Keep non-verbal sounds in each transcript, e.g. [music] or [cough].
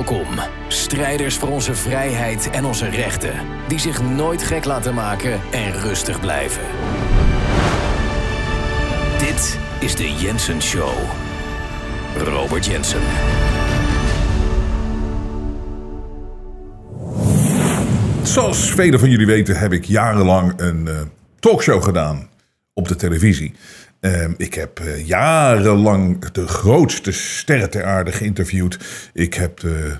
Welkom, strijders voor onze vrijheid en onze rechten, die zich nooit gek laten maken en rustig blijven. Dit is de Jensen Show. Robert Jensen. Zoals velen van jullie weten heb ik jarenlang een uh, talkshow gedaan op de televisie. Uh, ik heb uh, jarenlang de grootste sterren ter aarde geïnterviewd. Ik heb de,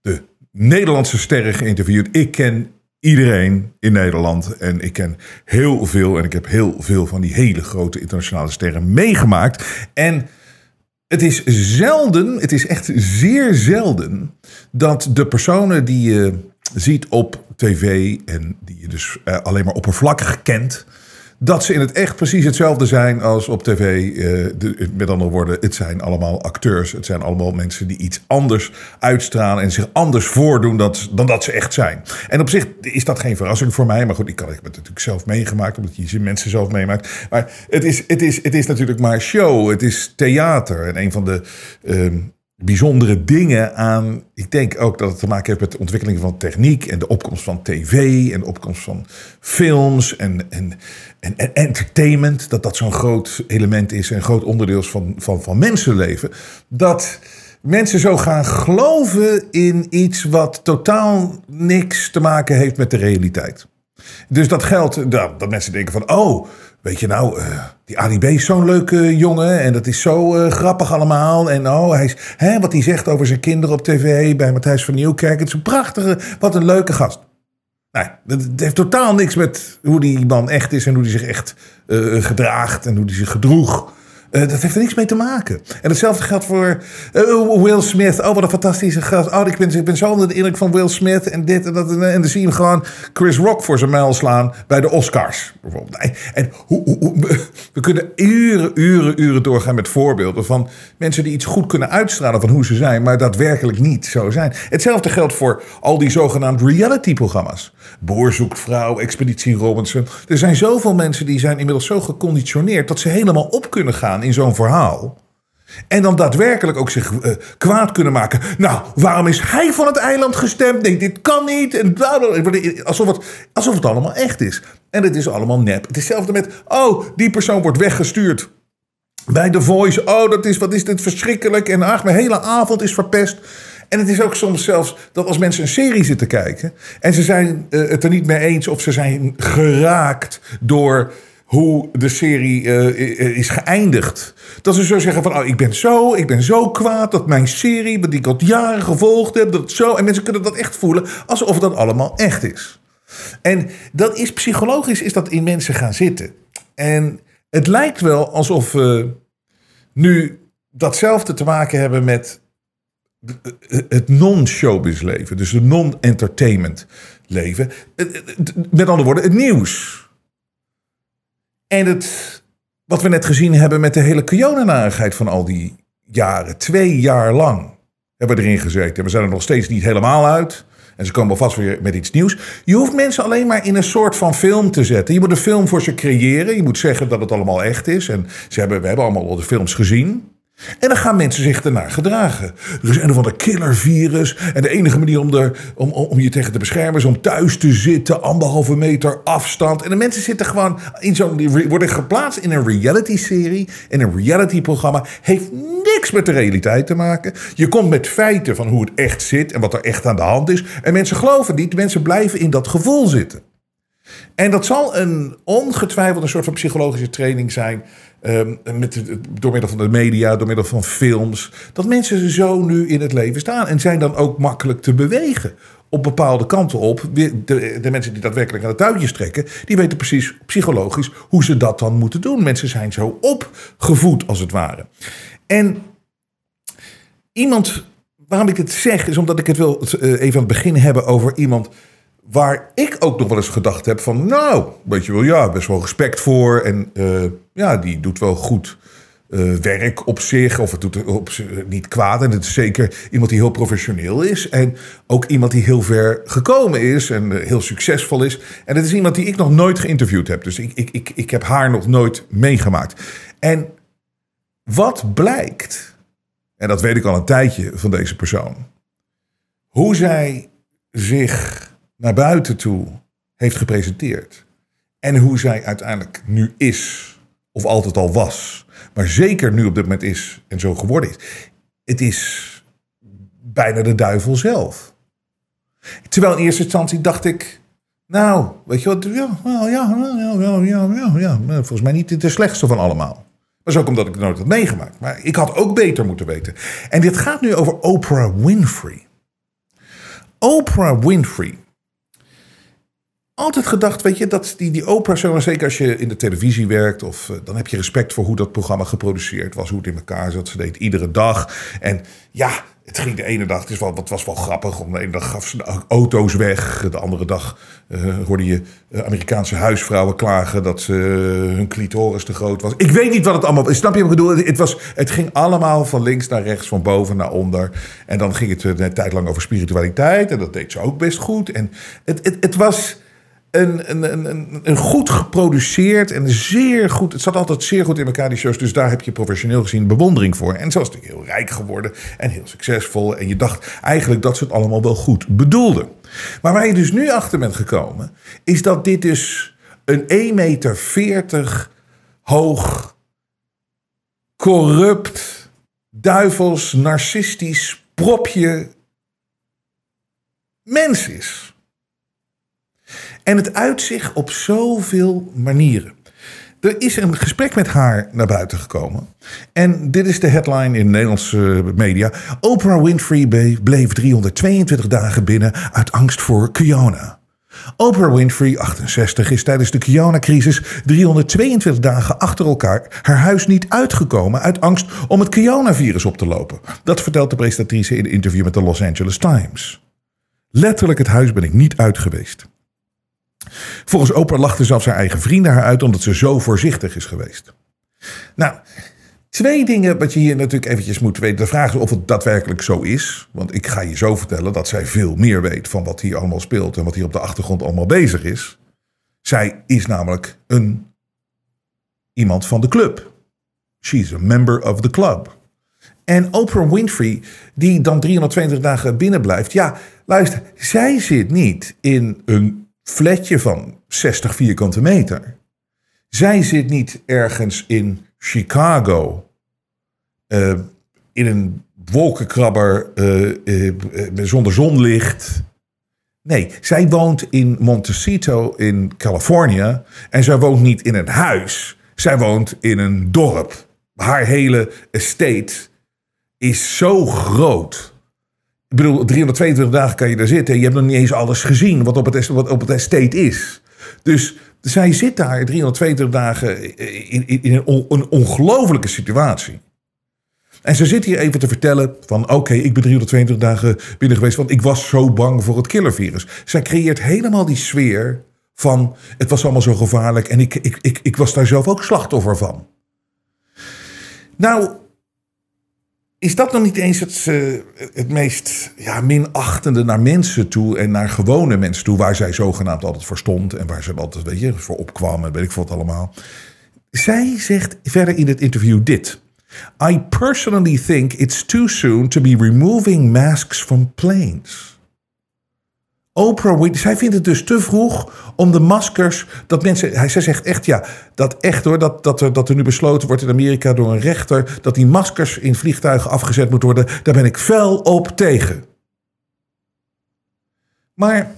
de Nederlandse sterren geïnterviewd. Ik ken iedereen in Nederland. En ik ken heel veel. En ik heb heel veel van die hele grote internationale sterren meegemaakt. En het is zelden, het is echt zeer zelden, dat de personen die je ziet op tv en die je dus uh, alleen maar oppervlakkig kent, dat ze in het echt precies hetzelfde zijn als op tv. De, met andere woorden, het zijn allemaal acteurs. Het zijn allemaal mensen die iets anders uitstralen en zich anders voordoen dan dat ze echt zijn. En op zich is dat geen verrassing voor mij. Maar goed, ik kan het natuurlijk zelf meegemaakt, omdat je mensen zelf meemaakt. Maar het is, het is, het is natuurlijk maar show. Het is theater. En een van de. Uh, bijzondere dingen aan. Ik denk ook dat het te maken heeft met de ontwikkeling van techniek en de opkomst van tv en de opkomst van films en, en, en, en entertainment. Dat dat zo'n groot element is en groot onderdeel van, van, van mensenleven. Dat mensen zo gaan geloven in iets wat totaal niks te maken heeft met de realiteit. Dus dat geldt dat, dat mensen denken van, oh, weet je nou, uh, die Ali B is zo'n leuke jongen en dat is zo uh, grappig allemaal. En oh, hij is, hè, wat hij zegt over zijn kinderen op tv bij Matthijs van Nieuwkerk. Het is een prachtige, wat een leuke gast. Nee, dat heeft totaal niks met hoe die man echt is en hoe hij zich echt uh, gedraagt en hoe hij zich gedroeg. Uh, dat heeft er niks mee te maken. En hetzelfde geldt voor uh, Will Smith. Oh, wat een fantastische gast. Oh, ik ben, ik ben zo onder de indruk van Will Smith en dit en dat. En, en dan zie je gewoon Chris Rock voor zijn mijl slaan bij de Oscars. Bijvoorbeeld. En hoe, hoe, [laughs] we kunnen uren, uren, uren doorgaan met voorbeelden van mensen die iets goed kunnen uitstralen van hoe ze zijn, maar daadwerkelijk niet zo zijn. Hetzelfde geldt voor al die zogenaamde reality-programma's. Boer zoekt vrouw, Expeditie Robinson. Er zijn zoveel mensen die zijn inmiddels zo geconditioneerd dat ze helemaal op kunnen gaan in zo'n verhaal. En dan daadwerkelijk ook zich uh, kwaad kunnen maken. Nou, waarom is hij van het eiland gestemd? Nee, dit kan niet. En alsof het, alsof het allemaal echt is. En het is allemaal nep. Het is hetzelfde met, oh, die persoon wordt weggestuurd. Bij The Voice, oh, dat is, wat is dit verschrikkelijk. En ach, mijn hele avond is verpest. En het is ook soms zelfs dat als mensen een serie zitten kijken... en ze zijn uh, het er niet mee eens of ze zijn geraakt door hoe de serie uh, is geëindigd. Dat ze zo zeggen van, oh, ik ben zo, ik ben zo kwaad dat mijn serie, die ik al jaren gevolgd heb, dat zo. En mensen kunnen dat echt voelen alsof dat allemaal echt is. En dat is psychologisch, is dat in mensen gaan zitten. En het lijkt wel alsof we nu datzelfde te maken hebben met het non-showbiz leven. Dus het non-entertainment leven. Met andere woorden, het nieuws. En het, wat we net gezien hebben met de hele Kiona-narigheid van al die jaren. Twee jaar lang hebben we erin gezeten. We zijn er nog steeds niet helemaal uit. En ze komen vast weer met iets nieuws. Je hoeft mensen alleen maar in een soort van film te zetten. Je moet een film voor ze creëren. Je moet zeggen dat het allemaal echt is. En ze hebben, we hebben allemaal al de films gezien. En dan gaan mensen zich ernaar gedragen. Er is een of ander killervirus. En de enige manier om, er, om, om je tegen te beschermen is om thuis te zitten. Anderhalve meter afstand. En de mensen zitten gewoon in zo'n. worden geplaatst in een reality-serie. In een reality-programma. Heeft niks met de realiteit te maken. Je komt met feiten van hoe het echt zit. En wat er echt aan de hand is. En mensen geloven niet. Mensen blijven in dat gevoel zitten. En dat zal een ongetwijfeld een soort van psychologische training zijn. Um, met, door middel van de media, door middel van films. Dat mensen zo nu in het leven staan. En zijn dan ook makkelijk te bewegen. Op bepaalde kanten op. De, de mensen die daadwerkelijk aan de touwtjes trekken. Die weten precies psychologisch hoe ze dat dan moeten doen. Mensen zijn zo opgevoed als het ware. En iemand. Waarom ik het zeg, is omdat ik het wil eh, even aan het begin hebben over iemand Waar ik ook nog wel eens gedacht heb van, nou, weet je wel, ja, best wel respect voor. En uh, ja, die doet wel goed uh, werk op zich. Of het doet op niet kwaad. En het is zeker iemand die heel professioneel is. En ook iemand die heel ver gekomen is en uh, heel succesvol is. En het is iemand die ik nog nooit geïnterviewd heb. Dus ik, ik, ik, ik heb haar nog nooit meegemaakt. En wat blijkt, en dat weet ik al een tijdje van deze persoon hoe zij zich naar buiten toe heeft gepresenteerd. En hoe zij uiteindelijk nu is, of altijd al was, maar zeker nu op dit moment is en zo geworden is. Het is bijna de duivel zelf. Terwijl in eerste instantie dacht ik, nou, weet je wat, ja, ja, ja, ja, ja, ja, volgens mij niet de slechtste van allemaal. Dat is ook omdat ik het nooit had meegemaakt. Maar ik had ook beter moeten weten. En dit gaat nu over Oprah Winfrey. Oprah Winfrey altijd gedacht, weet je, dat die, die opera, zeker als je in de televisie werkt, of, uh, dan heb je respect voor hoe dat programma geproduceerd was, hoe het in elkaar zat. Ze deed iedere dag. En ja, het ging de ene dag, het, het was wel grappig. Om de ene dag gaf ze auto's weg. De andere dag uh, hoorde je uh, Amerikaanse huisvrouwen klagen dat ze, hun clitoris te groot was. Ik weet niet wat het allemaal Snap je wat ik bedoel? Het, was, het ging allemaal van links naar rechts, van boven naar onder. En dan ging het een tijd lang over spiritualiteit. En dat deed ze ook best goed. En het, het, het was een, een, een, een, goed geproduceerd en zeer goed. Het zat altijd zeer goed in elkaar, die shows. Dus daar heb je professioneel gezien bewondering voor. En zo is natuurlijk heel rijk geworden en heel succesvol. En je dacht eigenlijk dat ze het allemaal wel goed bedoelden. Maar waar je dus nu achter bent gekomen, is dat dit dus een 1,40 meter hoog, corrupt, duivels, narcistisch propje mens is. En het uitzicht op zoveel manieren. Er is een gesprek met haar naar buiten gekomen. En dit is de headline in Nederlandse media. Oprah Winfrey bleef 322 dagen binnen uit angst voor Kiona. Oprah Winfrey, 68, is tijdens de Kiona-crisis 322 dagen achter elkaar haar huis niet uitgekomen uit angst om het Kiona-virus op te lopen. Dat vertelt de presentatrice in een interview met de Los Angeles Times. Letterlijk het huis ben ik niet uit geweest. Volgens Oprah lachte zelfs haar eigen vrienden haar uit omdat ze zo voorzichtig is geweest. Nou, twee dingen wat je hier natuurlijk eventjes moet weten. De vraag is of het daadwerkelijk zo is. Want ik ga je zo vertellen dat zij veel meer weet van wat hier allemaal speelt en wat hier op de achtergrond allemaal bezig is. Zij is namelijk een iemand van de club. She's a member of the club. En Oprah Winfrey, die dan 320 dagen binnen blijft. Ja, luister, zij zit niet in een flatje van 60 vierkante meter. Zij zit niet ergens in Chicago uh, in een wolkenkrabber uh, uh, zonder zonlicht. Nee, zij woont in Montecito in Californië en zij woont niet in een huis. Zij woont in een dorp. Haar hele estate is zo groot ik bedoel, 322 dagen kan je daar zitten. En je hebt nog niet eens alles gezien wat op het, wat op het estate is. Dus zij zit daar 322 dagen in, in, een ongelofelijke situatie. En ze zit hier even te vertellen van oké, ik ben 322 dagen binnen geweest, want ik was zo bang voor het killervirus. Zij creëert helemaal die sfeer van het was allemaal zo gevaarlijk en ik, ik, ik, ik was daar zelf ook slachtoffer van. Nou, is dat dan niet eens het, uh, het meest ja, minachtende naar mensen toe en naar gewone mensen toe, waar zij zogenaamd altijd voor stond en waar ze altijd weet voor opkwam en weet ik wat allemaal. Zij zegt verder in het interview dit. I personally think it's too soon to be removing masks from planes. Oprah zij vindt het dus te vroeg om de maskers, dat mensen, hij, zij zegt echt ja, dat echt hoor, dat, dat, er, dat er nu besloten wordt in Amerika door een rechter, dat die maskers in vliegtuigen afgezet moeten worden, daar ben ik fel op tegen. Maar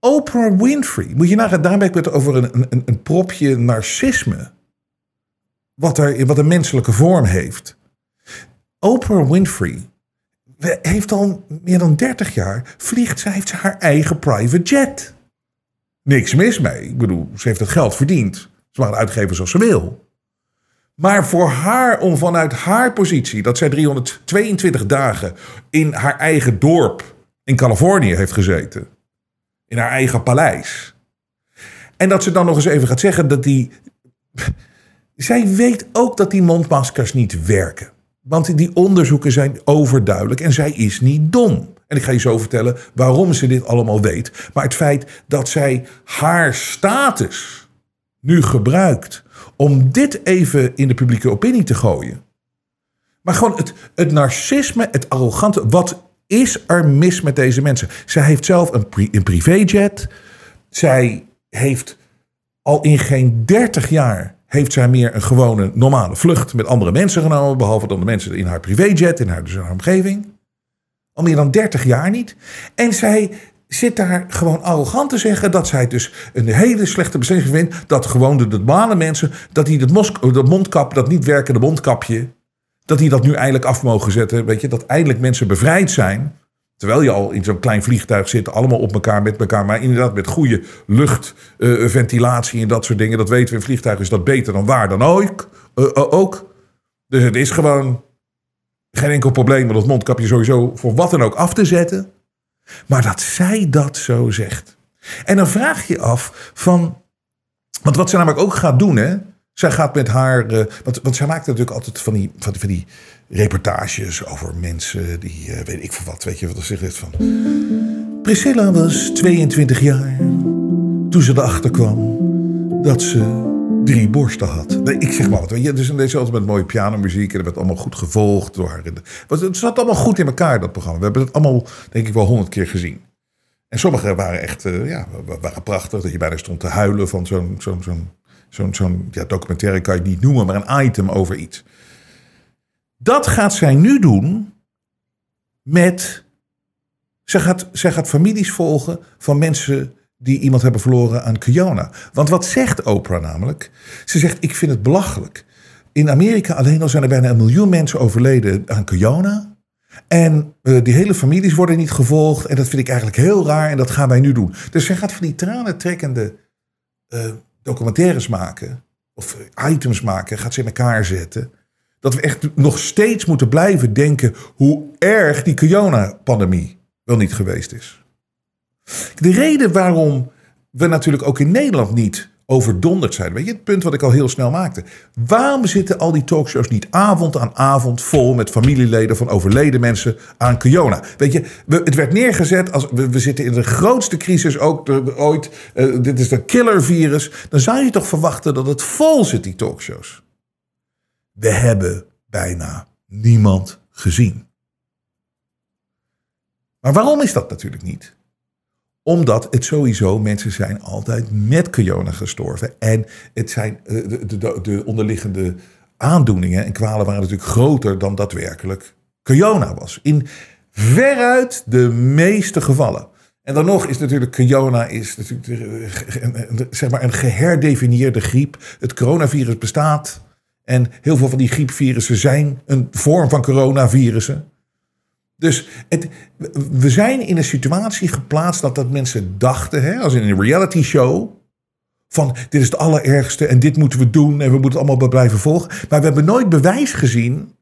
Oprah Winfrey, moet je nagaan, daar ben ik het over een, een, een propje narcisme, wat, er, wat een menselijke vorm heeft. Oprah Winfrey heeft al meer dan 30 jaar, vliegt zij, heeft haar eigen private jet. Niks mis mee. Ik bedoel, ze heeft het geld verdiend. Ze mag het uitgeven zoals ze wil. Maar voor haar, om vanuit haar positie, dat zij 322 dagen in haar eigen dorp in Californië heeft gezeten. In haar eigen paleis. En dat ze dan nog eens even gaat zeggen dat die. [laughs] Zij weet ook dat die mondmaskers niet werken. Want die onderzoeken zijn overduidelijk en zij is niet dom. En ik ga je zo vertellen waarom ze dit allemaal weet. Maar het feit dat zij haar status nu gebruikt om dit even in de publieke opinie te gooien. Maar gewoon het, het narcisme, het arrogante, wat is er mis met deze mensen? Zij heeft zelf een, een privéjet. Zij heeft al in geen 30 jaar heeft zij meer een gewone normale vlucht met andere mensen genomen, behalve dan de mensen in haar privéjet, in haar, dus omgeving. Al meer dan 30 jaar niet. En zij zit daar gewoon arrogant te zeggen dat zij dus een hele slechte beslissing vindt. Dat gewoon de normale mensen, dat die dat mondkap, dat niet werkende mondkapje, dat die dat nu eindelijk af mogen zetten. Weet je, dat eindelijk mensen bevrijd zijn. Terwijl je al in zo'n klein vliegtuig zit, allemaal op elkaar, met elkaar. Maar inderdaad met goede luchtventilatie uh, en dat soort dingen. Dat weten we in vliegtuigen is dat beter dan waar dan ook. Uh, ook. Dus het is gewoon geen enkel probleem om dat mondkapje sowieso voor wat dan ook af te zetten. Maar dat zij dat zo zegt. En dan vraag je af van. Want wat ze namelijk ook gaat doen, hè. Zij gaat met haar. Want, want zij maakt natuurlijk altijd van die, van, van die reportages over mensen die. Uh, weet ik veel wat. Weet je wat er zegt van. Priscilla was 22 jaar. Toen ze erachter kwam dat ze drie borsten had. Nee, ik zeg maar wat. Weet je, dus deze altijd met mooie pianomuziek. En dat werd allemaal goed gevolgd door haar. Het zat allemaal goed in elkaar, dat programma. We hebben het allemaal, denk ik, wel honderd keer gezien. En sommige waren echt uh, ja, waren prachtig. Dat je bijna stond te huilen van zo'n zo'n zo'n zo'n ja, documentaire kan je niet noemen, maar een item over iets. Dat gaat zij nu doen met. Zij gaat, zij gaat families volgen van mensen die iemand hebben verloren aan corona. Want wat zegt Oprah namelijk? Ze zegt: Ik vind het belachelijk. In Amerika alleen al zijn er bijna een miljoen mensen overleden aan corona. En uh, die hele families worden niet gevolgd. En dat vind ik eigenlijk heel raar. En dat gaan wij nu doen. Dus zij gaat van die tranentrekkende uh, documentaires maken. Of items maken. Gaat ze in elkaar zetten. Dat we echt nog steeds moeten blijven denken hoe erg die corona-pandemie wel niet geweest is. De reden waarom we natuurlijk ook in Nederland niet overdonderd zijn. Weet je, het punt wat ik al heel snel maakte. Waarom zitten al die talkshows niet avond aan avond vol met familieleden van overleden mensen aan corona? Weet je, het werd neergezet als we, zitten in de grootste crisis ook ooit. Uh, dit is de killervirus. Dan zou je toch verwachten dat het vol zit, die talkshows. We hebben bijna niemand gezien. Maar waarom is dat natuurlijk niet? Omdat het sowieso mensen zijn altijd met corona gestorven. En het zijn eh, de, de, de onderliggende aandoeningen en kwalen waren natuurlijk groter dan daadwerkelijk corona was. In veruit de meeste gevallen. En dan nog is natuurlijk corona is natuurlijk zeg maar een geherdefinieerde griep. Het coronavirus bestaat. En heel veel van die griepvirussen zijn een vorm van coronavirussen. Dus het, we zijn in een situatie geplaatst dat, dat mensen dachten, hè, als in een reality show, van dit is het allerergste en dit moeten we doen en we moeten het allemaal blijven volgen. Maar we hebben nooit bewijs gezien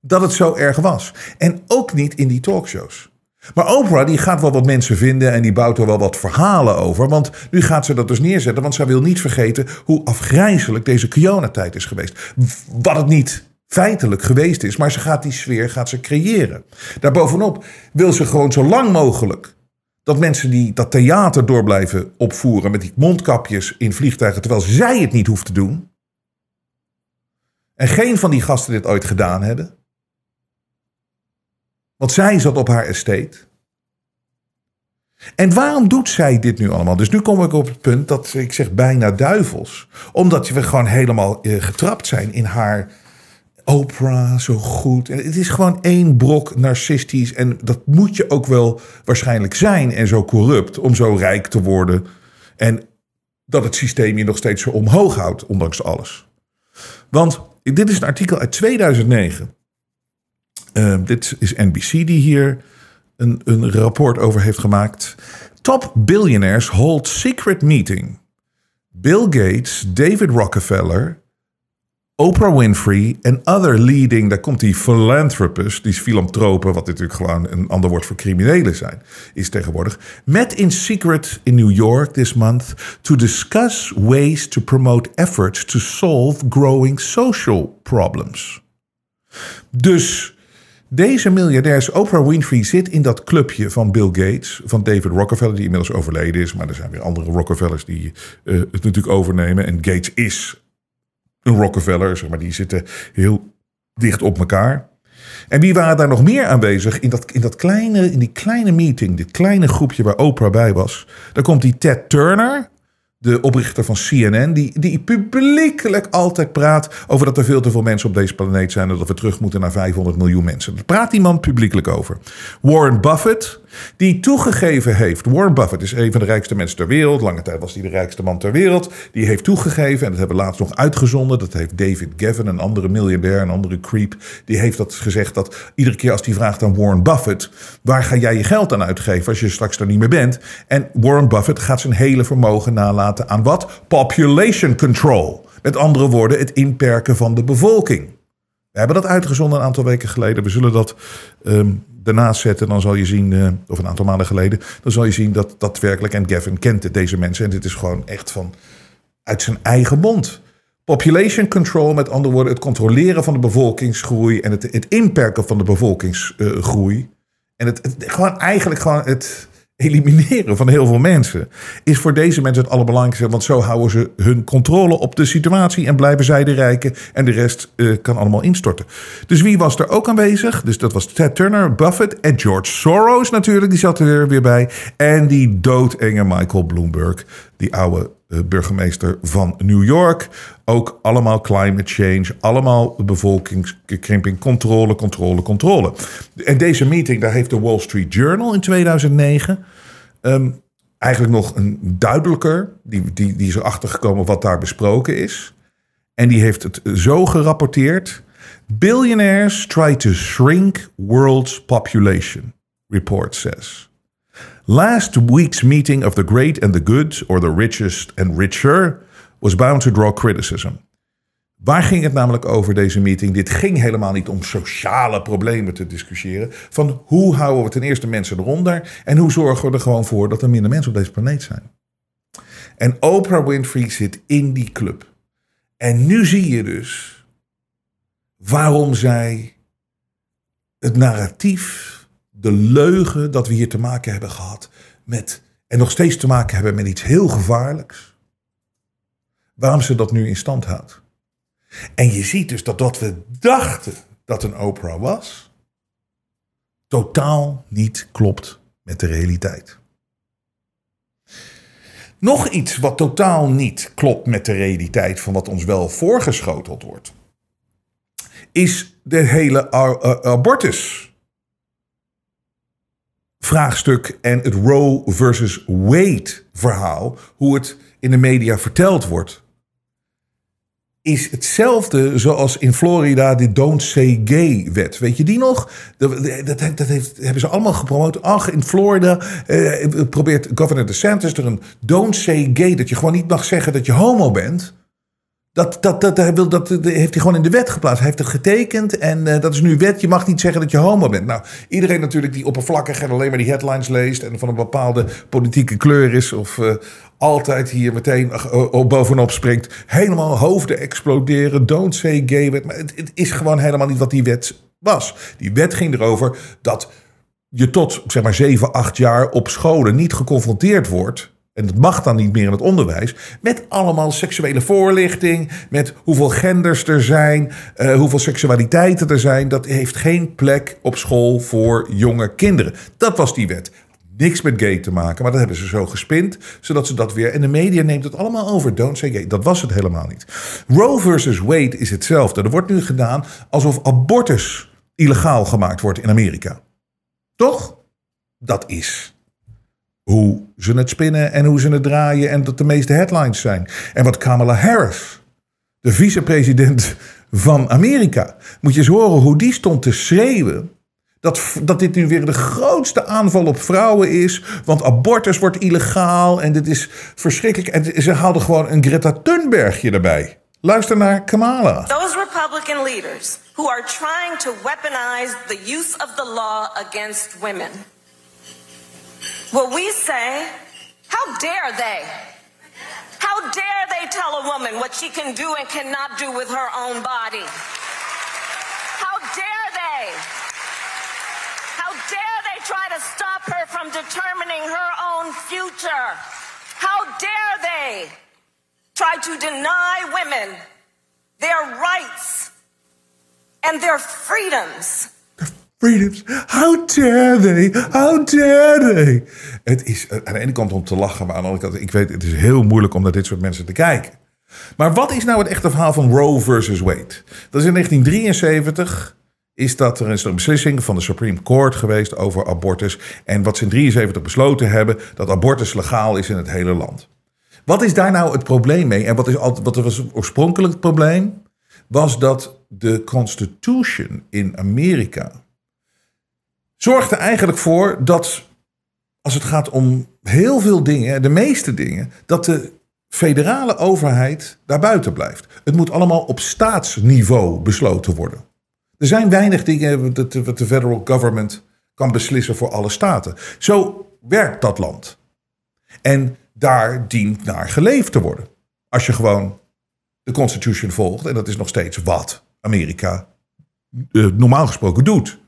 dat het zo erg was. En ook niet in die talkshows. Maar Oprah die gaat wel wat mensen vinden en die bouwt er wel wat verhalen over. Want nu gaat ze dat dus neerzetten, want zij wil niet vergeten hoe afgrijzelijk deze corona-tijd is geweest. Wat het niet feitelijk geweest is. Maar ze gaat die sfeer gaat ze creëren. Daarbovenop wil ze gewoon zo lang mogelijk dat mensen die dat theater door blijven opvoeren met die mondkapjes in vliegtuigen, terwijl zij het niet hoeft te doen. En geen van die gasten dit ooit gedaan hebben. Want zij zat op haar estate. En waarom doet zij dit nu allemaal? Dus nu kom ik op het punt dat ik zeg bijna duivels. Omdat we gewoon helemaal eh, getrapt zijn in haar Oprah zo goed. En het is gewoon één brok narcistisch. En dat moet je ook wel waarschijnlijk zijn en zo corrupt om zo rijk te worden. En dat het systeem je nog steeds zo omhoog houdt, ondanks alles. Want dit is een artikel uit 2009. Uh, dit is NBC die hier een, een rapport over heeft gemaakt. Top billionaires hold secret meeting. Bill Gates, David Rockefeller, Oprah Winfrey en other leading, daar komt die philanthropist, die filantropen, wat natuurlijk gewoon een ander woord voor criminelen zijn, is tegenwoordig, met in secret in New York this month to discuss ways to promote efforts to solve growing social problems. Dus deze miljardairs, Oprah Winfrey zit in dat clubje van Bill Gates, van David Rockefeller, die inmiddels overleden is. Maar er zijn weer andere Rockefellers die uh, het natuurlijk overnemen. En Gates is een Rockefeller, zeg maar, die zitten heel dicht op elkaar. En wie waren daar nog meer aanwezig in, dat, in, dat kleine, in die kleine meeting, dit kleine groepje waar Oprah bij was? Daar komt die Ted Turner, de oprichter van CNN, die, die publiekelijk altijd praat over dat er veel te veel mensen op deze planeet zijn en dat we terug moeten naar 500 miljoen mensen. Daar praat die man publiekelijk over. Warren Buffett, die toegegeven heeft. Warren Buffett is een van de rijkste mensen ter wereld. Lange tijd was hij de rijkste man ter wereld. Die heeft toegegeven, en dat hebben we laatst nog uitgezonden. Dat heeft David Gavin, een andere miljardair, een andere creep. Die heeft dat gezegd dat iedere keer als hij vraagt aan Warren Buffett: waar ga jij je geld aan uitgeven als je straks er niet meer bent? En Warren Buffett gaat zijn hele vermogen nalaten aan wat? Population control. Met andere woorden, het inperken van de bevolking. We hebben dat uitgezonden een aantal weken geleden. We zullen dat um, daarnaast zetten. Dan zal je zien, uh, of een aantal maanden geleden. Dan zal je zien dat daadwerkelijk. En Gavin kent deze mensen. En dit is gewoon echt van uit zijn eigen mond. Population control, met andere woorden, het controleren van de bevolkingsgroei. En het, het inperken van de bevolkingsgroei. en het, het, gewoon eigenlijk gewoon het elimineren van heel veel mensen is voor deze mensen het allerbelangrijkste. Want zo houden ze hun controle op de situatie en blijven zij de rijken en de rest uh, kan allemaal instorten. Dus wie was er ook aanwezig? Dus dat was Ted Turner, Buffett en George Soros natuurlijk. Die zat er weer bij. En die doodenge Michael Bloomberg, die oude burgemeester van New York. Ook allemaal climate change, allemaal bevolkingskrimping, controle, controle, controle. En deze meeting, daar heeft de Wall Street Journal in 2009 um, eigenlijk nog een duidelijker, die, die, die is erachter gekomen wat daar besproken is. En die heeft het zo gerapporteerd. Billionaires try to shrink world's population, report says. Last week's meeting of the great and the good, or the richest and richer, was bound to draw criticism. Waar ging het namelijk over deze meeting? Dit ging helemaal niet om sociale problemen te discussiëren. Van hoe houden we ten eerste mensen eronder en hoe zorgen we er gewoon voor dat er minder mensen op deze planeet zijn. En Oprah Winfrey zit in die club. En nu zie je dus waarom zij het narratief de leugen dat we hier te maken hebben gehad met, en nog steeds te maken hebben met iets heel gevaarlijks. Waarom ze dat nu in stand houdt. En je ziet dus dat wat we dachten dat een Oprah was, totaal niet klopt met de realiteit. Nog iets wat totaal niet klopt met de realiteit van wat ons wel voorgeschoteld wordt, is de hele abortus vraagstuk en het Roe versus Wade verhaal, hoe het in de media verteld wordt, is hetzelfde zoals in Florida de Don't Say Gay wet. Weet je die nog? Dat, dat, heeft, hebben ze allemaal gepromoot. Ach, in Florida eh, probeert governor DeSantis er een Don't Say Gay... dat je gewoon niet mag zeggen dat je homo bent... Dat, dat, dat, dat, dat, heeft hij gewoon in de wet geplaatst. Hij heeft het getekend en uh, dat is nu wet. Je mag niet zeggen dat je homo bent. Nou, iedereen natuurlijk die oppervlakkig en alleen maar die headlines leest... en van een bepaalde politieke kleur is... of uh, altijd hier meteen uh, bovenop springt. Helemaal hoofden exploderen. Don't say gay wet. Maar het, het is gewoon helemaal niet wat die wet was. Die wet ging erover dat je tot zeg maar 7, 8 jaar op scholen niet geconfronteerd wordt en dat mag dan niet meer in het onderwijs, met allemaal seksuele voorlichting, met hoeveel genders er zijn, uh, hoeveel seksualiteiten er zijn. Dat heeft geen plek op school voor jonge kinderen. Dat was die wet. Niks met gay te maken, maar dat hebben ze zo gespind, zodat ze dat weer. En de media neemt het allemaal over. Don't say gay. Dat was het helemaal niet. Roe versus Wade is hetzelfde. Er wordt nu gedaan alsof abortus illegaal gemaakt wordt in Amerika. Toch? Dat is hoe ze het spinnen en hoe ze het draaien en dat de meeste headlines zijn. En wat Kamala Harris, de vicepresident van Amerika, moet je eens horen hoe die stond te schreeuwen. Dat, dat dit nu weer de grootste aanval op vrouwen is. Want abortus wordt illegaal en dit is verschrikkelijk. En ze haalden gewoon een Greta Thunbergje erbij. Luister naar Kamala. Those Republican leaders who are trying to weaponize the use of the law against women. Well, we say, how dare they? How dare they tell a woman what she can do and cannot do with her own body? How dare they? How dare they try to stop her from determining her own future? How dare they try to deny women their rights and their freedoms. How dare they? How dare they? Het is aan de ene kant om te lachen, maar aan de andere kant, ik weet, het is heel moeilijk om naar dit soort mensen te kijken. Maar wat is nou het echte verhaal van Roe versus Wade? Dat is in 1973 is dat er een beslissing van de Supreme Court geweest over abortus. En wat ze in 73 besloten hebben, dat abortus legaal is in het hele land. Wat is daar nou het probleem mee? En wat, is wat was oorspronkelijk het probleem? Was dat de Constitution in Amerika zorgde eigenlijk voor dat als het gaat om heel veel dingen, de meeste dingen, dat de federale overheid daarbuiten blijft. Het moet allemaal op staatsniveau besloten worden. Er zijn weinig dingen wat de federal government kan beslissen voor alle staten. Zo werkt dat land. En daar dient naar geleefd te worden. Als je gewoon de Constitution volgt, en dat is nog steeds wat Amerika uh, normaal gesproken doet.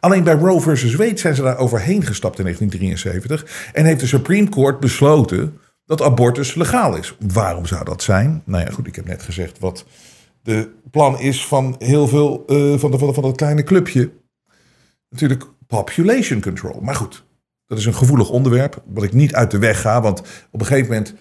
Alleen bij Roe versus Wade zijn ze daar overheen gestapt in 1973 en heeft de Supreme Court besloten dat abortus legaal is. Waarom zou dat zijn? Nou ja, goed, ik heb net gezegd wat de plan is van heel veel uh, van, de, van, van dat kleine clubje. Natuurlijk population control. Maar goed, dat is een gevoelig onderwerp, wat ik niet uit de weg ga. Want op een gegeven moment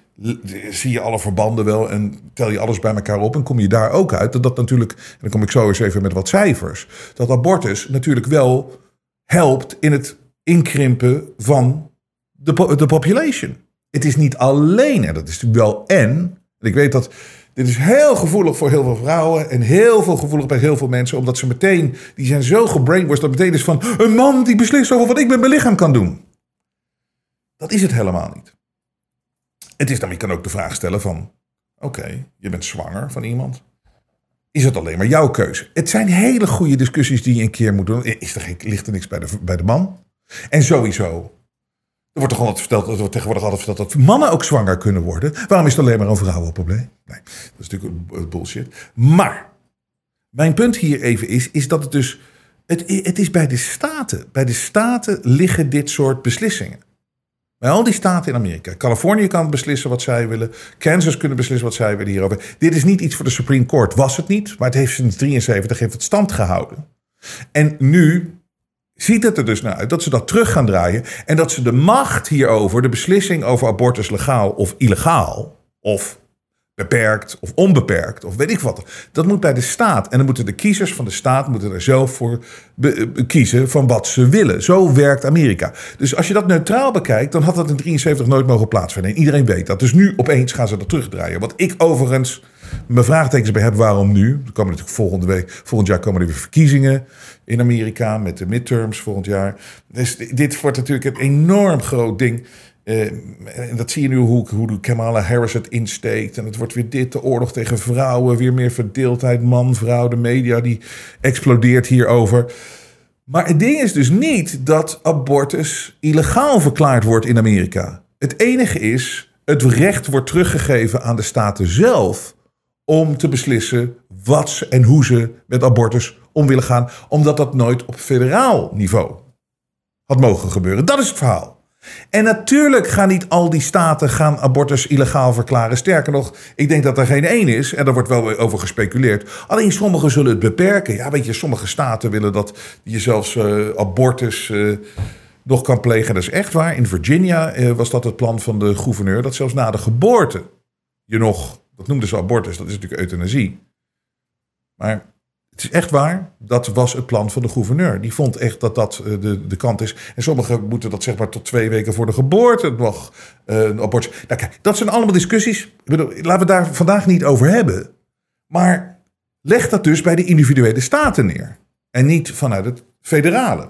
zie je alle verbanden wel en tel je alles bij elkaar op en kom je daar ook uit. Dat dat natuurlijk, en dan kom ik zo eens even met wat cijfers, dat abortus natuurlijk wel helpt in het inkrimpen van de, de population. Het is niet alleen, en dat is natuurlijk wel en, ik weet dat dit is heel gevoelig voor heel veel vrouwen en heel veel gevoelig bij heel veel mensen, omdat ze meteen, die zijn zo gebrainwashed dat meteen is van een man die beslist over wat ik met mijn lichaam kan doen. Dat is het helemaal niet. Het is dan, je kan ook de vraag stellen van, oké, je bent zwanger van iemand. Is het alleen maar jouw keuze? Het zijn hele goede discussies die je een keer moet doen. Is er geen, ligt er niks bij de, bij de man? En sowieso, er wordt toch altijd verteld, er wordt tegenwoordig altijd verteld dat mannen ook zwanger kunnen worden. Waarom is het alleen maar een vrouwenprobleem? Nee, dat is natuurlijk bullshit. Maar, mijn punt hier even is, is dat het dus, het, het is bij de staten. Bij de staten liggen dit soort beslissingen. Bij al die staten in Amerika. Californië kan beslissen wat zij willen. Kansas kunnen beslissen wat zij willen hierover. Dit is niet iets voor de Supreme Court. Was het niet. Maar het heeft sinds 73 heeft het stand gehouden. En nu ziet het er dus naar uit dat ze dat terug gaan draaien. En dat ze de macht hierover, de beslissing over abortus legaal of illegaal. Of beperkt of onbeperkt of weet ik wat. Dat moet bij de staat. En dan moeten de kiezers van de staat moeten er zelf voor kiezen van wat ze willen. Zo werkt Amerika. Dus als je dat neutraal bekijkt, dan had dat in 73 nooit mogen plaatsvinden. En iedereen weet dat. Dus nu opeens gaan ze dat terugdraaien. Wat ik overigens mijn vraagtekens bij heb, waarom nu? Er komen natuurlijk volgende week, volgend jaar komen er weer verkiezingen in Amerika met de midterms volgend jaar. Dus dit wordt natuurlijk een enorm groot ding. Uh, en dat zie je nu hoe, hoe Kamala Harris het insteekt. En het wordt weer dit, de oorlog tegen vrouwen. Weer meer verdeeldheid, man, vrouw. De media die explodeert hierover. Maar het ding is dus niet dat abortus illegaal verklaard wordt in Amerika. Het enige is, het recht wordt teruggegeven aan de staten zelf... om te beslissen wat ze en hoe ze met abortus om willen gaan. Omdat dat nooit op federaal niveau had mogen gebeuren. Dat is het verhaal. En natuurlijk gaan niet al die staten gaan abortus illegaal verklaren. Sterker nog, ik denk dat er geen één is. En daar wordt wel over gespeculeerd. Alleen sommigen zullen het beperken. Ja, weet je, sommige staten willen dat je zelfs uh, abortus uh, nog kan plegen. Dat is echt waar. In Virginia uh, was dat het plan van de gouverneur. Dat zelfs na de geboorte je nog, dat noemden ze abortus, dat is natuurlijk euthanasie. Maar het is echt waar, dat was het plan van de gouverneur. Die vond echt dat dat eh, de, de kant is. En sommigen moeten dat zeg maar tot twee weken voor de geboorte nog uh, een abortus. Nou, dat zijn allemaal discussies. Ik bedoel, laten we daar vandaag niet over hebben. Maar leg dat dus bij de individuele staten neer. En niet vanuit het federale.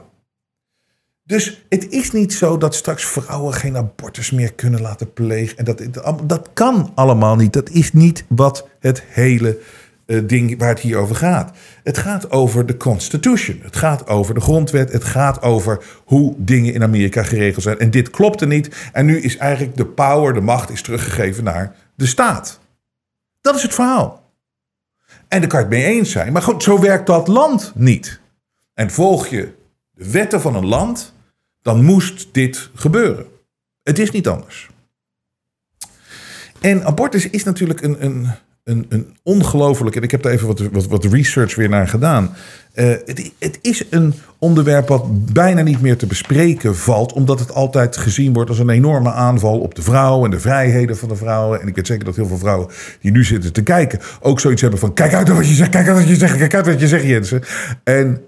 Dus het is niet zo dat straks vrouwen geen abortus meer kunnen laten plegen. En dat, dat kan allemaal niet. Dat is niet wat het hele ding waar het hier over gaat. Het gaat over de Constitution. Het gaat over de grondwet. Het gaat over hoe dingen in Amerika geregeld zijn. En dit klopte niet. En nu is eigenlijk de power, de macht, is teruggegeven naar de staat. Dat is het verhaal. En daar kan het mee eens zijn. Maar goed, zo werkt dat land niet. En volg je de wetten van een land, dan moest dit gebeuren. Het is niet anders. En abortus is natuurlijk een, een een, een en ik heb daar even wat, wat, wat research weer naar gedaan. Eh, het, het, is een onderwerp wat bijna niet meer te bespreken valt, omdat het altijd gezien wordt als een enorme aanval op de vrouw en de vrijheden van de vrouwen. En ik weet zeker dat heel veel vrouwen die nu zitten te kijken ook zoiets hebben van: kijk uit wat je zegt, kijk uit wat je zegt, kijk uit wat je zegt, Jensen. En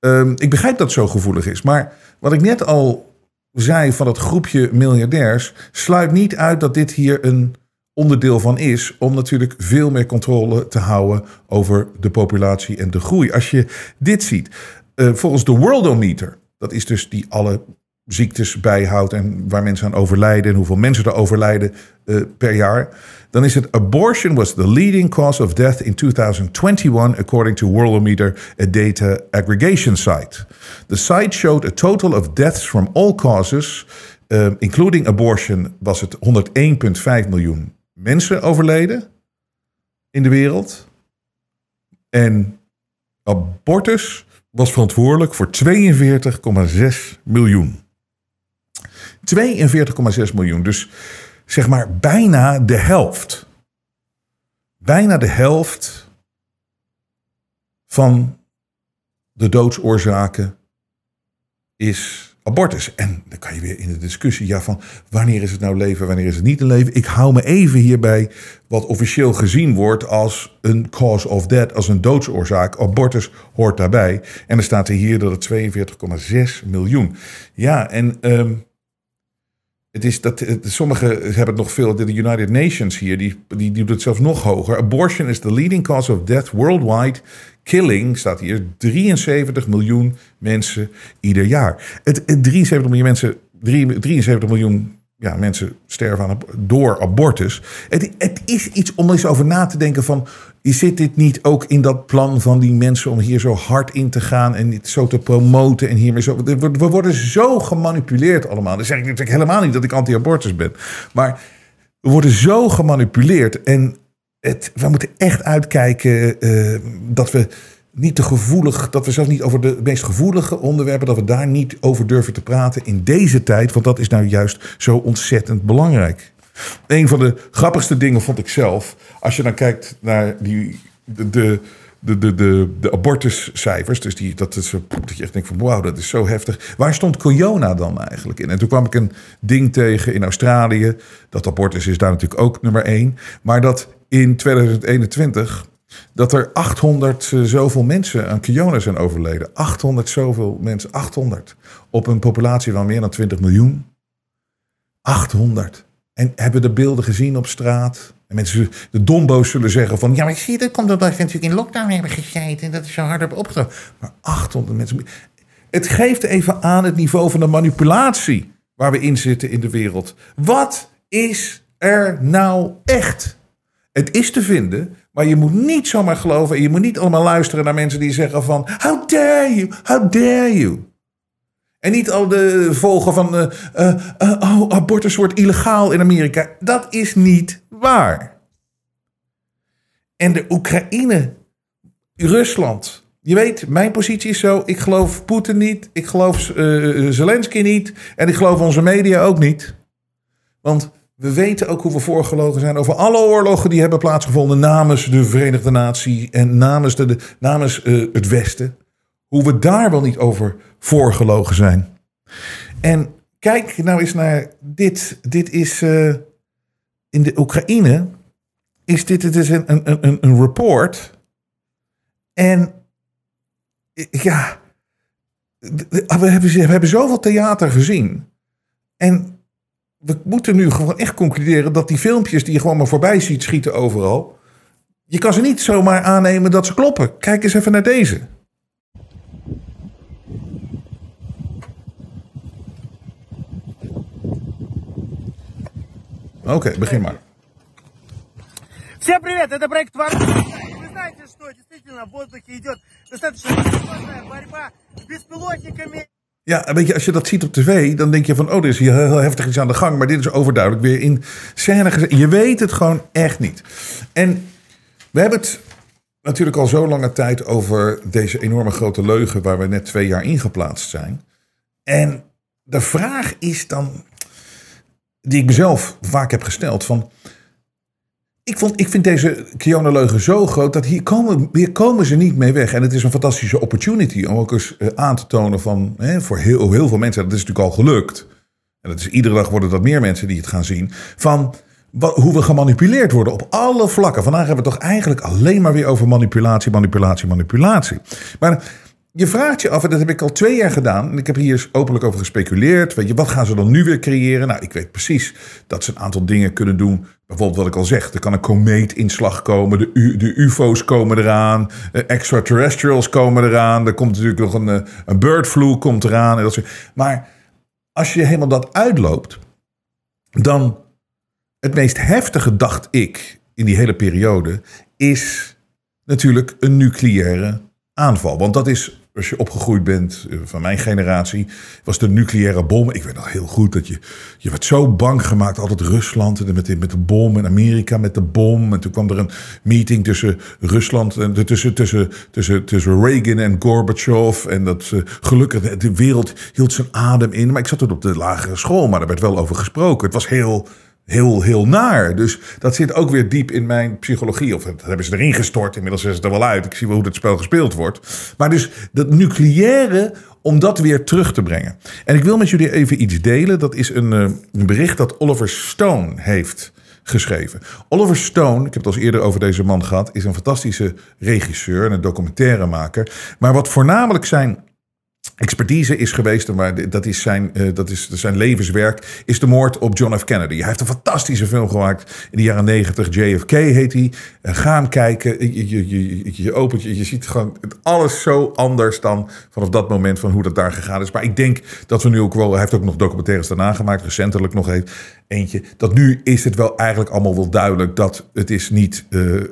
um, ik begrijp dat het zo gevoelig is, maar wat ik net al zei van het groepje miljardairs, sluit niet uit dat dit hier een onderdeel van is om natuurlijk veel meer controle te houden over de populatie en de groei. Als je dit ziet, uh, volgens de Worldometer, dat is dus die alle ziektes bijhoudt en waar mensen aan overlijden en hoeveel mensen er overlijden uh, per jaar, dan is het abortion was the leading cause of death in 2021 according to Worldometer, a data aggregation site. The site showed a total of deaths from all causes, uh, including abortion, was het 101,5 miljoen mensen overleden in de wereld. En abortus was verantwoordelijk voor 42,6 miljoen. 42,6 miljoen. Dus zeg maar bijna de helft. Bijna de helft van de doodsoorzaken is abortus. En dan kan je weer in de discussie ja, van wanneer is het nou leven, wanneer is het niet een leven. Ik hou me even hierbij wat officieel gezien wordt als een cause of death, als een doodsoorzaak. Abortus hoort daarbij. En dan staat er hier dat het 42,6 miljoen. Ja, en um, het is dat, sommigen hebben het nog veel, de United Nations hier, die, die, die doet het zelfs nog hoger. Abortion is the leading cause of death worldwide. Killing, staat hier, 73 miljoen mensen ieder jaar. Het, 73 miljoen mensen, 73 miljoen ja, mensen sterven door abortus. Het, het, is iets om eens over na te denken van... zit dit niet ook in dat plan van die mensen om hier zo hard in te gaan... en dit zo te promoten en hiermee zo... We, worden zo gemanipuleerd allemaal. Dan zeg ik natuurlijk helemaal niet dat ik anti-abortus ben. Maar we worden zo gemanipuleerd en het, we moeten echt uitkijken uh, dat we niet te gevoelig, dat we zelfs niet over de meest gevoelige onderwerpen, dat we daar niet over durven te praten in deze tijd, want dat is nou juist zo ontzettend belangrijk. Een van de grappigste dingen vond ik zelf, als je dan kijkt naar die, de, de de, de, de, abortuscijfers. Dus die, dat, is, dat je echt denkt van wauw, dat is zo heftig. Waar stond Corona dan eigenlijk in? En toen kwam ik een ding tegen in Australië. Dat abortus is daar natuurlijk ook nummer één. Maar dat in 2021 dat er 800 uh, zoveel mensen aan corona zijn overleden. 800 zoveel mensen, 800. Op een populatie van meer dan 20 miljoen. 800. En hebben de beelden gezien op straat? En mensen, de dombo's zullen zeggen van... Ja, maar zie, dat komt omdat we natuurlijk in lockdown hebben gezeten... en dat is zo hard op opgetrokken. Maar 800 mensen... Het geeft even aan het niveau van de manipulatie... waar we in zitten in de wereld. Wat is er nou echt? Het is te vinden maar je moet niet zomaar geloven en je moet niet allemaal luisteren naar mensen die zeggen van... How dare you, how dare you. En niet al de volgen van... Uh, uh, oh, abortus wordt illegaal in Amerika. Dat is niet waar. En de Oekraïne, Rusland... Je weet, mijn positie is zo. Ik geloof Poetin niet. Ik geloof Zelensky niet. En ik geloof onze media ook niet. Want we weten ook hoe we voorgelogen zijn over alle oorlogen die hebben plaatsgevonden namens de Verenigde Natie en namens, de, namens het Westen. Hoe we daar wel niet over voorgelogen zijn. En kijk nou eens naar dit. Dit is uh, in de Oekraïne. Is dit het is een, een, een, een report. En ja, we hebben, we hebben zoveel theater gezien. En we moeten nu gewoon echt concluderen dat die filmpjes die je gewoon maar voorbij ziet schieten overal. Je kan ze niet zomaar aannemen dat ze kloppen. Kijk eens even naar deze. Oké, okay, begin maar. Всем привет, это проект Варна. Вы знаете, что действительно в воздухе идет достаточно серьезная борьба с беспилотниками. Ja, weet je, als je dat ziet op tv, dan denk je van, oh, er is hier heel heftig iets aan de gang. Maar dit is overduidelijk weer in scène gezet. Je weet het gewoon echt niet. En we hebben het natuurlijk al zo lange tijd over deze enorme grote leugen waar we net twee jaar ingeplaatst zijn. En de vraag is dan, die ik mezelf vaak heb gesteld, van ik, vond, ik vind deze Kiona-leugen zo groot dat hier komen, hier komen ze niet mee weg. En het is een fantastische opportunity om ook eens eh, aan te tonen van, hè, voor heel, heel veel mensen, dat is natuurlijk al gelukt. En dat is, iedere dag worden dat meer mensen die het gaan zien. Van hoe we gemanipuleerd worden op alle vlakken. Vandaag hebben we het toch eigenlijk alleen maar weer over manipulatie, manipulatie, manipulatie. Maar je vraagt je af, en dat heb ik al twee jaar gedaan. En ik heb hier openlijk over gespeculeerd. Weet je, wat gaan ze dan nu weer creëren? Nou, ik weet precies dat ze een aantal dingen kunnen doen. Bijvoorbeeld wat ik al zeg, er kan een komeetinslag komen. De, de UFO's komen eraan. Uh, extraterrestrials komen eraan. Er komt natuurlijk nog een, uh, een bird flu komt eraan. En dat soort. Maar als je helemaal dat uitloopt, dan het meest heftige, dacht ik, in die hele periode, is natuurlijk een nucleaire aanval. Want dat is als je opgegroeid bent, eh, van mijn generatie, was de nucleaire bom. Ik weet nog heel goed dat je, je werd zo bang gemaakt, altijd Rusland met met de bom en Amerika met de bom. En toen kwam er een meeting tussen Rusland en tussen, tussen, tussen, tussen Reagan en Gorbachev. En dat uh, gelukkig, de wereld hield zijn adem in. Maar ik zat toen op de lagere school, maar daar werd wel over gesproken. Het was heel heel, heel naar. Dus dat zit ook weer diep in mijn psychologie. Of dat hebben ze erin gestort. Inmiddels is het er wel uit. Ik zie wel hoe het spel gespeeld wordt. Maar dus dat nucleaire, om dat weer terug te brengen. En ik wil met jullie even iets delen. Dat is een, eh, een bericht dat Oliver Stone heeft geschreven. Oliver Stone, ik heb het al eerder over deze man gehad, is een fantastische regisseur en een documentairemaker. Maar wat voornamelijk zijn expertise is geweest, maar dat is, zijn, uh, dat is zijn levenswerk, is de moord op John F. Kennedy. Hij heeft een fantastische film gemaakt in de jaren negentig. JFK heet hij. Uh, gaan kijken. Je, je, je, je opent, je, je ziet gewoon alles zo anders dan vanaf dat moment van hoe dat daar gegaan is. Maar ik denk dat we nu ook wel, hij heeft ook nog documentaires daarna gemaakt, recentelijk nog eentje. Dat nu is het wel eigenlijk allemaal wel duidelijk dat het is niet uh,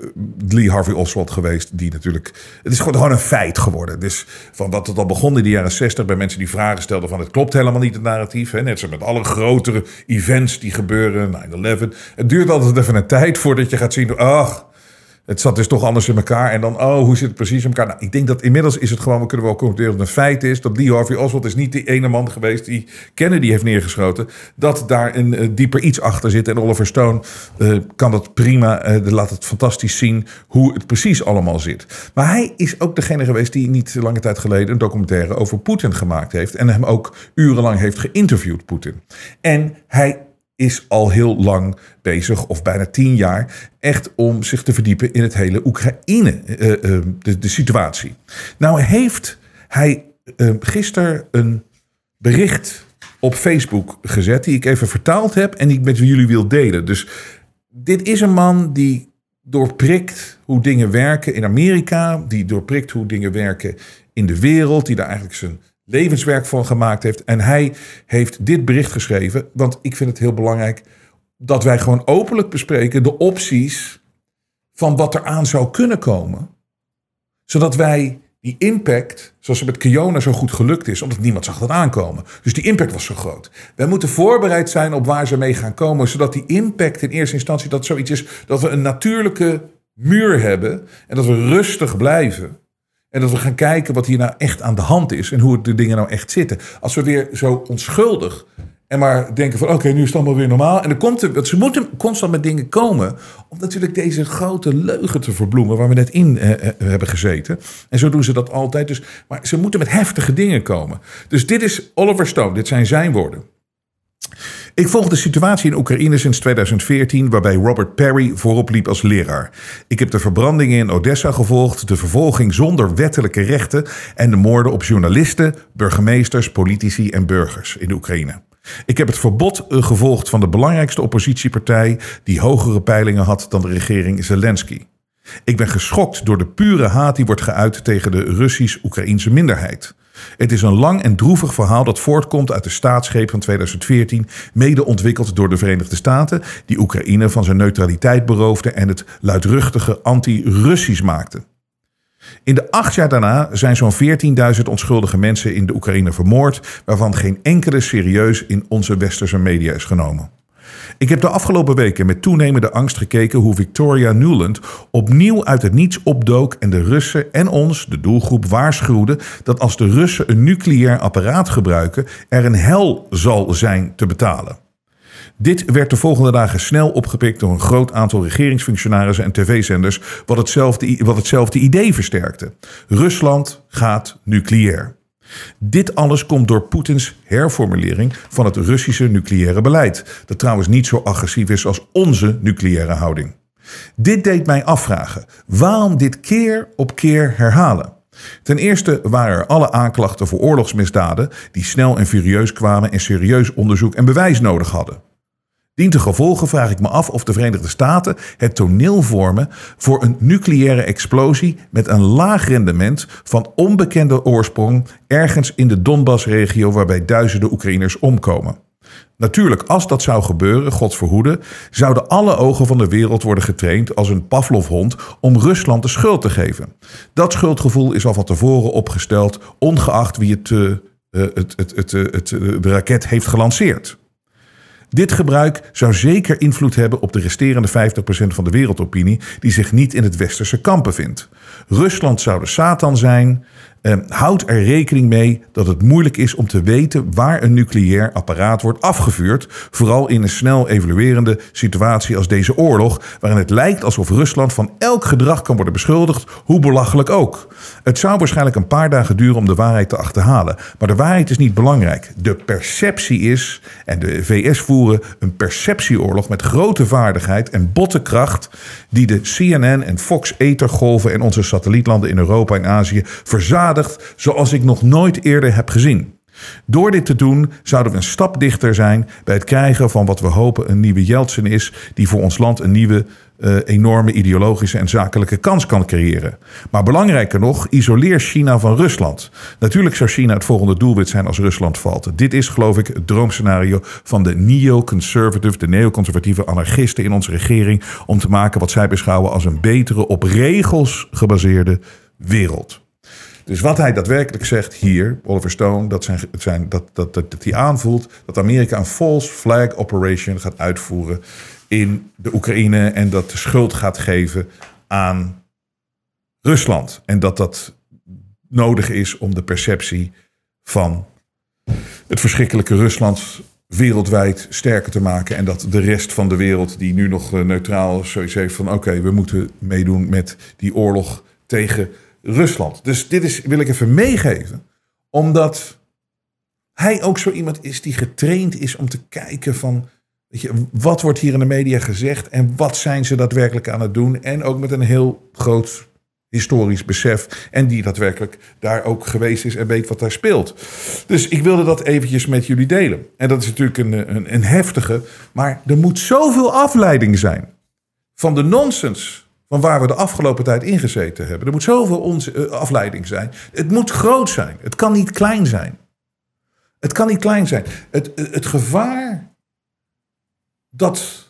Lee Harvey Oswald geweest, die natuurlijk, het is gewoon een feit geworden. Dus van wat het al begon in de jaren 60 bij mensen die vragen stelden van het klopt helemaal niet het narratief. Hè? Net zoals met alle grotere events die gebeuren, 9-11. Het duurt altijd even een tijd voordat je gaat zien, ach, het zat dus toch anders in elkaar. En dan, oh, hoe zit het precies in elkaar? Nou, ik denk dat inmiddels is het gewoon, we kunnen wel concluderen dat het een feit is. Dat Lee Harvey Oswald is niet die ene man geweest die Kennedy heeft neergeschoten. Dat daar een uh, dieper iets achter zit. En Oliver Stone uh, kan dat prima, uh, laat het fantastisch zien hoe het precies allemaal zit. Maar hij is ook degene geweest die niet lange tijd geleden een documentaire over Poetin gemaakt heeft. En hem ook urenlang heeft geïnterviewd, Poetin. En hij is al heel lang bezig, of bijna tien jaar, echt om zich te verdiepen in het hele Oekraïne, uh, uh, de, de, situatie. Nou heeft hij uh, gisteren een bericht op Facebook gezet, die ik even vertaald heb en die ik met jullie wil delen. Dus dit is een man die doorprikt hoe dingen werken in Amerika, die doorprikt hoe dingen werken in de wereld, die daar eigenlijk zijn levenswerk van gemaakt heeft. En hij heeft dit bericht geschreven, want ik vind het heel belangrijk dat wij gewoon openlijk bespreken de opties van wat er aan zou kunnen komen. Zodat wij die impact, zoals het met Kiona zo goed gelukt is, omdat niemand zag dat aankomen. Dus die impact was zo groot. Wij moeten voorbereid zijn op waar ze mee gaan komen, zodat die impact in eerste instantie dat zoiets is dat we een natuurlijke muur hebben en dat we rustig blijven. En dat we gaan kijken wat hier nou echt aan de hand is en hoe de dingen nou echt zitten. Als we weer zo onschuldig en maar denken van oké, nu is het allemaal weer normaal. En dan komt er, ze moeten constant met dingen komen om natuurlijk deze grote leugen te verbloemen waar we net in eh, eh, hebben gezeten. En zo doen ze dat altijd. Dus, maar ze moeten met heftige dingen komen. Dus dit is Oliver Stone, dit zijn zijn woorden. Ik volg de situatie in Oekraïne sinds 2014, waarbij Robert Perry voorop liep als leraar. Ik heb de verbrandingen in Odessa gevolgd, de vervolging zonder wettelijke rechten en de moorden op journalisten, burgemeesters, politici en burgers in Oekraïne. Ik heb het verbod gevolgd van de belangrijkste oppositiepartij die hogere peilingen had dan de regering Zelensky. Ik ben geschokt door de pure haat die wordt geuit tegen de Russisch-Oekraïnse minderheid. Het is een lang en droevig verhaal dat voortkomt uit de staatsgreep van 2014, mede ontwikkeld door de Verenigde Staten, die Oekraïne van zijn neutraliteit beroofde en het luidruchtige anti-Russisch maakte. In de acht jaar daarna zijn zo'n 14.000 onschuldige mensen in de Oekraïne vermoord, waarvan geen enkele serieus in onze westerse media is genomen. Ik heb de afgelopen weken met toenemende angst gekeken hoe Victoria Nuland opnieuw uit het niets opdook en de Russen en ons, de doelgroep, waarschuwde dat als de Russen een nucleair apparaat gebruiken, er een hel zal zijn te betalen. Dit werd de volgende dagen snel opgepikt door een groot aantal regeringsfunctionarissen en tv-zenders, wat hetzelfde, wat hetzelfde idee versterkte. Rusland gaat nucleair. Dit alles komt door Poetins herformulering van het Russische nucleaire beleid, dat trouwens niet zo agressief is als onze nucleaire houding. Dit deed mij afvragen waarom dit keer op keer herhalen. Ten eerste waren er alle aanklachten voor oorlogsmisdaden die snel en furieus kwamen en serieus onderzoek en bewijs nodig hadden. Dient de gevolgen vraag ik me af of de Verenigde Staten het toneel vormen voor een nucleaire explosie met een laag rendement van onbekende oorsprong ergens in de Donbass-regio waarbij duizenden Oekraïners omkomen. Natuurlijk, als dat zou gebeuren, God verhoede, zouden alle ogen van de wereld worden getraind als een Pavlovhond om Rusland de schuld te geven. Dat schuldgevoel is al van tevoren opgesteld, ongeacht wie het, uh, het, het, het, het, de raket heeft gelanceerd. Dit gebruik zou zeker invloed hebben op de resterende 50% van de wereldopinie die zich niet in het westerse kamp bevindt. Rusland zou de Satan zijn. Eh, houd er rekening mee dat het moeilijk is om te weten waar een nucleair apparaat wordt afgevuurd. Vooral in een snel evoluerende situatie als deze oorlog, waarin het lijkt alsof Rusland van elk gedrag kan worden beschuldigd, hoe belachelijk ook. Het zou waarschijnlijk een paar dagen duren om de waarheid te achterhalen. Maar de waarheid is niet belangrijk. De perceptie is, en de VS voeren een perceptieoorlog met grote vaardigheid en botte kracht, die de CNN en Fox ethergolven en onze satellietlanden in Europa en Azië zoals ik nog nooit eerder heb gezien. Door dit te doen zouden we een stap dichter zijn bij het krijgen van wat we hopen een nieuwe Yeltsin is, die voor ons land een nieuwe uh, enorme ideologische en zakelijke kans kan creëren. Maar belangrijker nog, isoleer China van Rusland. Natuurlijk zou China het volgende doelwit zijn als Rusland valt. Dit is, geloof ik, het droomscenario van de neo-conservative, de neoconservatieve anarchisten in onze regering, om te maken wat zij beschouwen als een betere, op regels gebaseerde wereld. Dus wat hij daadwerkelijk zegt hier, Oliver Stone, dat, zijn, zijn, dat, dat, dat, dat hij aanvoelt dat Amerika een false flag operation gaat uitvoeren in de Oekraïne en dat de schuld gaat geven aan Rusland. En dat dat nodig is om de perceptie van het verschrikkelijke Rusland wereldwijd sterker te maken. En dat de rest van de wereld, die nu nog eh, neutraal zoiets heeft van: oké, we moeten meedoen met die oorlog tegen Rusland. Dus dit is, wil ik even meegeven, omdat hij ook zo iemand is die getraind is om te kijken van. Weet je, wat wordt hier in de media gezegd en wat zijn ze daadwerkelijk aan het doen? En ook met een heel groot historisch besef. En die daadwerkelijk daar ook geweest is en weet wat daar speelt. Dus ik wilde dat eventjes met jullie delen. En dat is natuurlijk een, een, een heftige, maar er moet zoveel afleiding zijn van de nonsens van waar we de afgelopen tijd ingezeten hebben. Er moet zoveel onze, uh, afleiding zijn. Het moet groot zijn. Het kan niet klein zijn. Het kan niet klein zijn. Het, het gevaar dat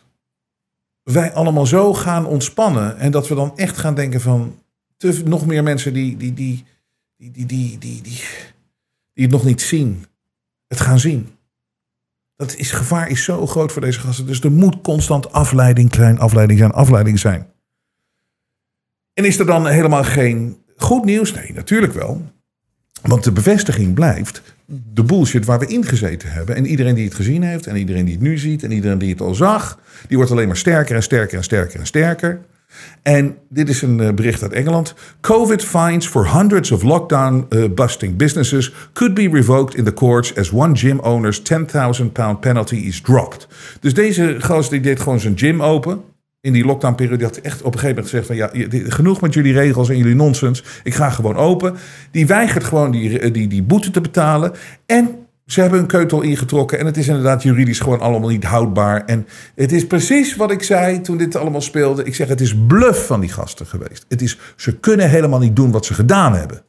wij allemaal zo gaan ontspannen en dat we dan echt gaan denken van te, nog meer mensen die, die, die, die, die, die, die, die, die het nog niet zien, het gaan zien. Dat is, gevaar is zo groot voor deze gasten. Dus er moet constant afleiding, klein afleiding zijn, afleiding zijn. En is er dan helemaal geen goed nieuws? Nee, natuurlijk wel. Want de bevestiging blijft de bullshit waar we ingezeten hebben. En iedereen die het gezien heeft, en iedereen die het nu ziet, en iedereen die het al zag, die wordt alleen maar sterker en sterker en sterker en sterker. En dit is een eh, bericht uit Engeland. COVID fines for hundreds of lockdown uh, busting businesses could be revoked in the courts as one gym owner's 10.000 pound penalty is dropped. Dus deze gast die deed gewoon zijn gym open in die lockdownperiode, had echt op een gegeven moment gezegd van ja, genoeg met jullie regels en jullie nonsens. Ik ga gewoon open. Die weigert gewoon die, eh, die, die boete te betalen. En ze hebben een keutel ingetrokken en het is inderdaad juridisch gewoon allemaal niet houdbaar. En het is precies wat ik zei toen dit allemaal speelde. Ik zeg, het is bluff van die gasten geweest. Het is, ze kunnen helemaal niet doen wat ze gedaan hebben.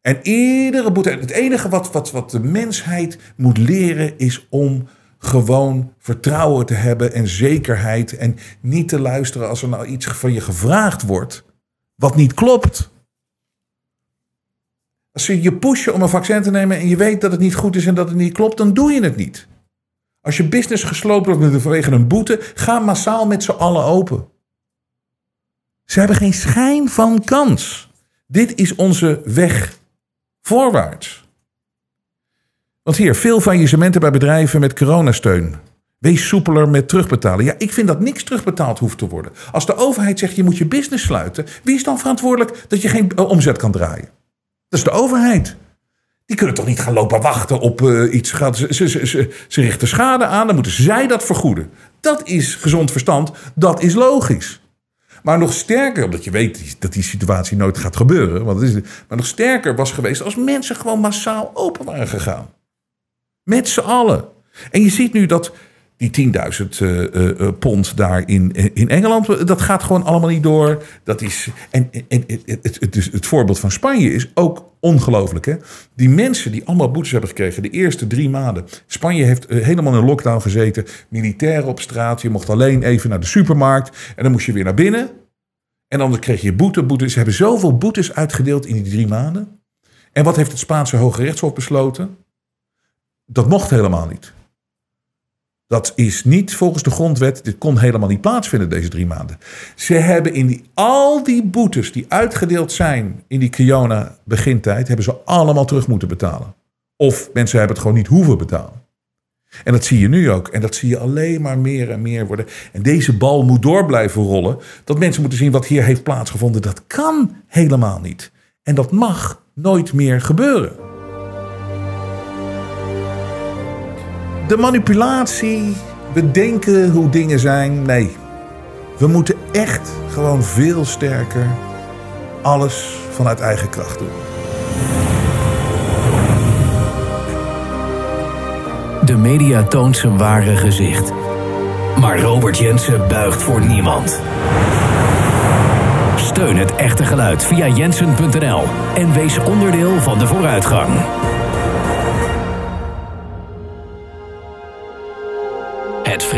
En iedere boete, het enige wat, wat, wat de mensheid moet leren is om gewoon vertrouwen te hebben en zekerheid. En niet te luisteren als er nou iets van je gevraagd wordt wat niet klopt. Als ze je pushen om een vaccin te nemen en je weet dat het niet goed is en dat het niet klopt, dan doe je het niet. Als je business gesloopt wordt vanwege een boete, ga massaal met z'n allen open. Ze hebben geen schijn van kans. Dit is onze weg voorwaarts. Want hier, veel faillissementen bij bedrijven met coronasteun. Wees soepeler met terugbetalen. Ja, ik vind dat niks terugbetaald hoeft te worden. Als de overheid zegt je moet je business sluiten, wie is dan verantwoordelijk dat je geen eh, omzet kan draaien? Dat is de overheid. Die kunnen toch niet gaan lopen wachten op uh, iets. Ze, ze, ze, richten schade aan, dan moeten zij dat vergoeden. Dat is gezond verstand, dat is logisch. Maar nog sterker, omdat je weet dat die situatie nooit gaat gebeuren. Want is, maar nog sterker was geweest als mensen gewoon massaal open waren gegaan. Met z'n allen. En je ziet nu dat die 10.000 uh, pond daar in, in Engeland, dat gaat gewoon allemaal niet door. Dat is, en en het, het, het, het voorbeeld van Spanje is ook ongelooflijk. Hè? Die mensen die allemaal boetes hebben gekregen de eerste drie maanden. Spanje heeft helemaal in lockdown gezeten. Militairen op straat. Je mocht alleen even naar de supermarkt. En dan moest je weer naar binnen. En dan kreeg je boete. boete. Ze hebben zoveel boetes uitgedeeld in die drie maanden. En wat heeft het Spaanse Hoge Rechtshof besloten? Dat mocht helemaal niet. Dat is niet volgens de grondwet. Dit kon helemaal niet plaatsvinden deze drie maanden. Ze hebben in die, al die boetes die uitgedeeld zijn in die Kiona begintijd, hebben ze allemaal terug moeten betalen. Of mensen hebben het gewoon niet hoeven betalen. En dat zie je nu ook. En dat zie je alleen maar meer en meer worden. En deze bal moet door blijven rollen. Dat mensen moeten zien wat hier heeft plaatsgevonden. Dat kan helemaal niet. En dat mag nooit meer gebeuren. De manipulatie, we denken hoe dingen zijn. Nee, we moeten echt gewoon veel sterker alles vanuit eigen kracht doen. De media toont zijn ware gezicht. Maar Robert Jensen buigt voor niemand. Steun het echte geluid via jensen.nl en wees onderdeel van de vooruitgang.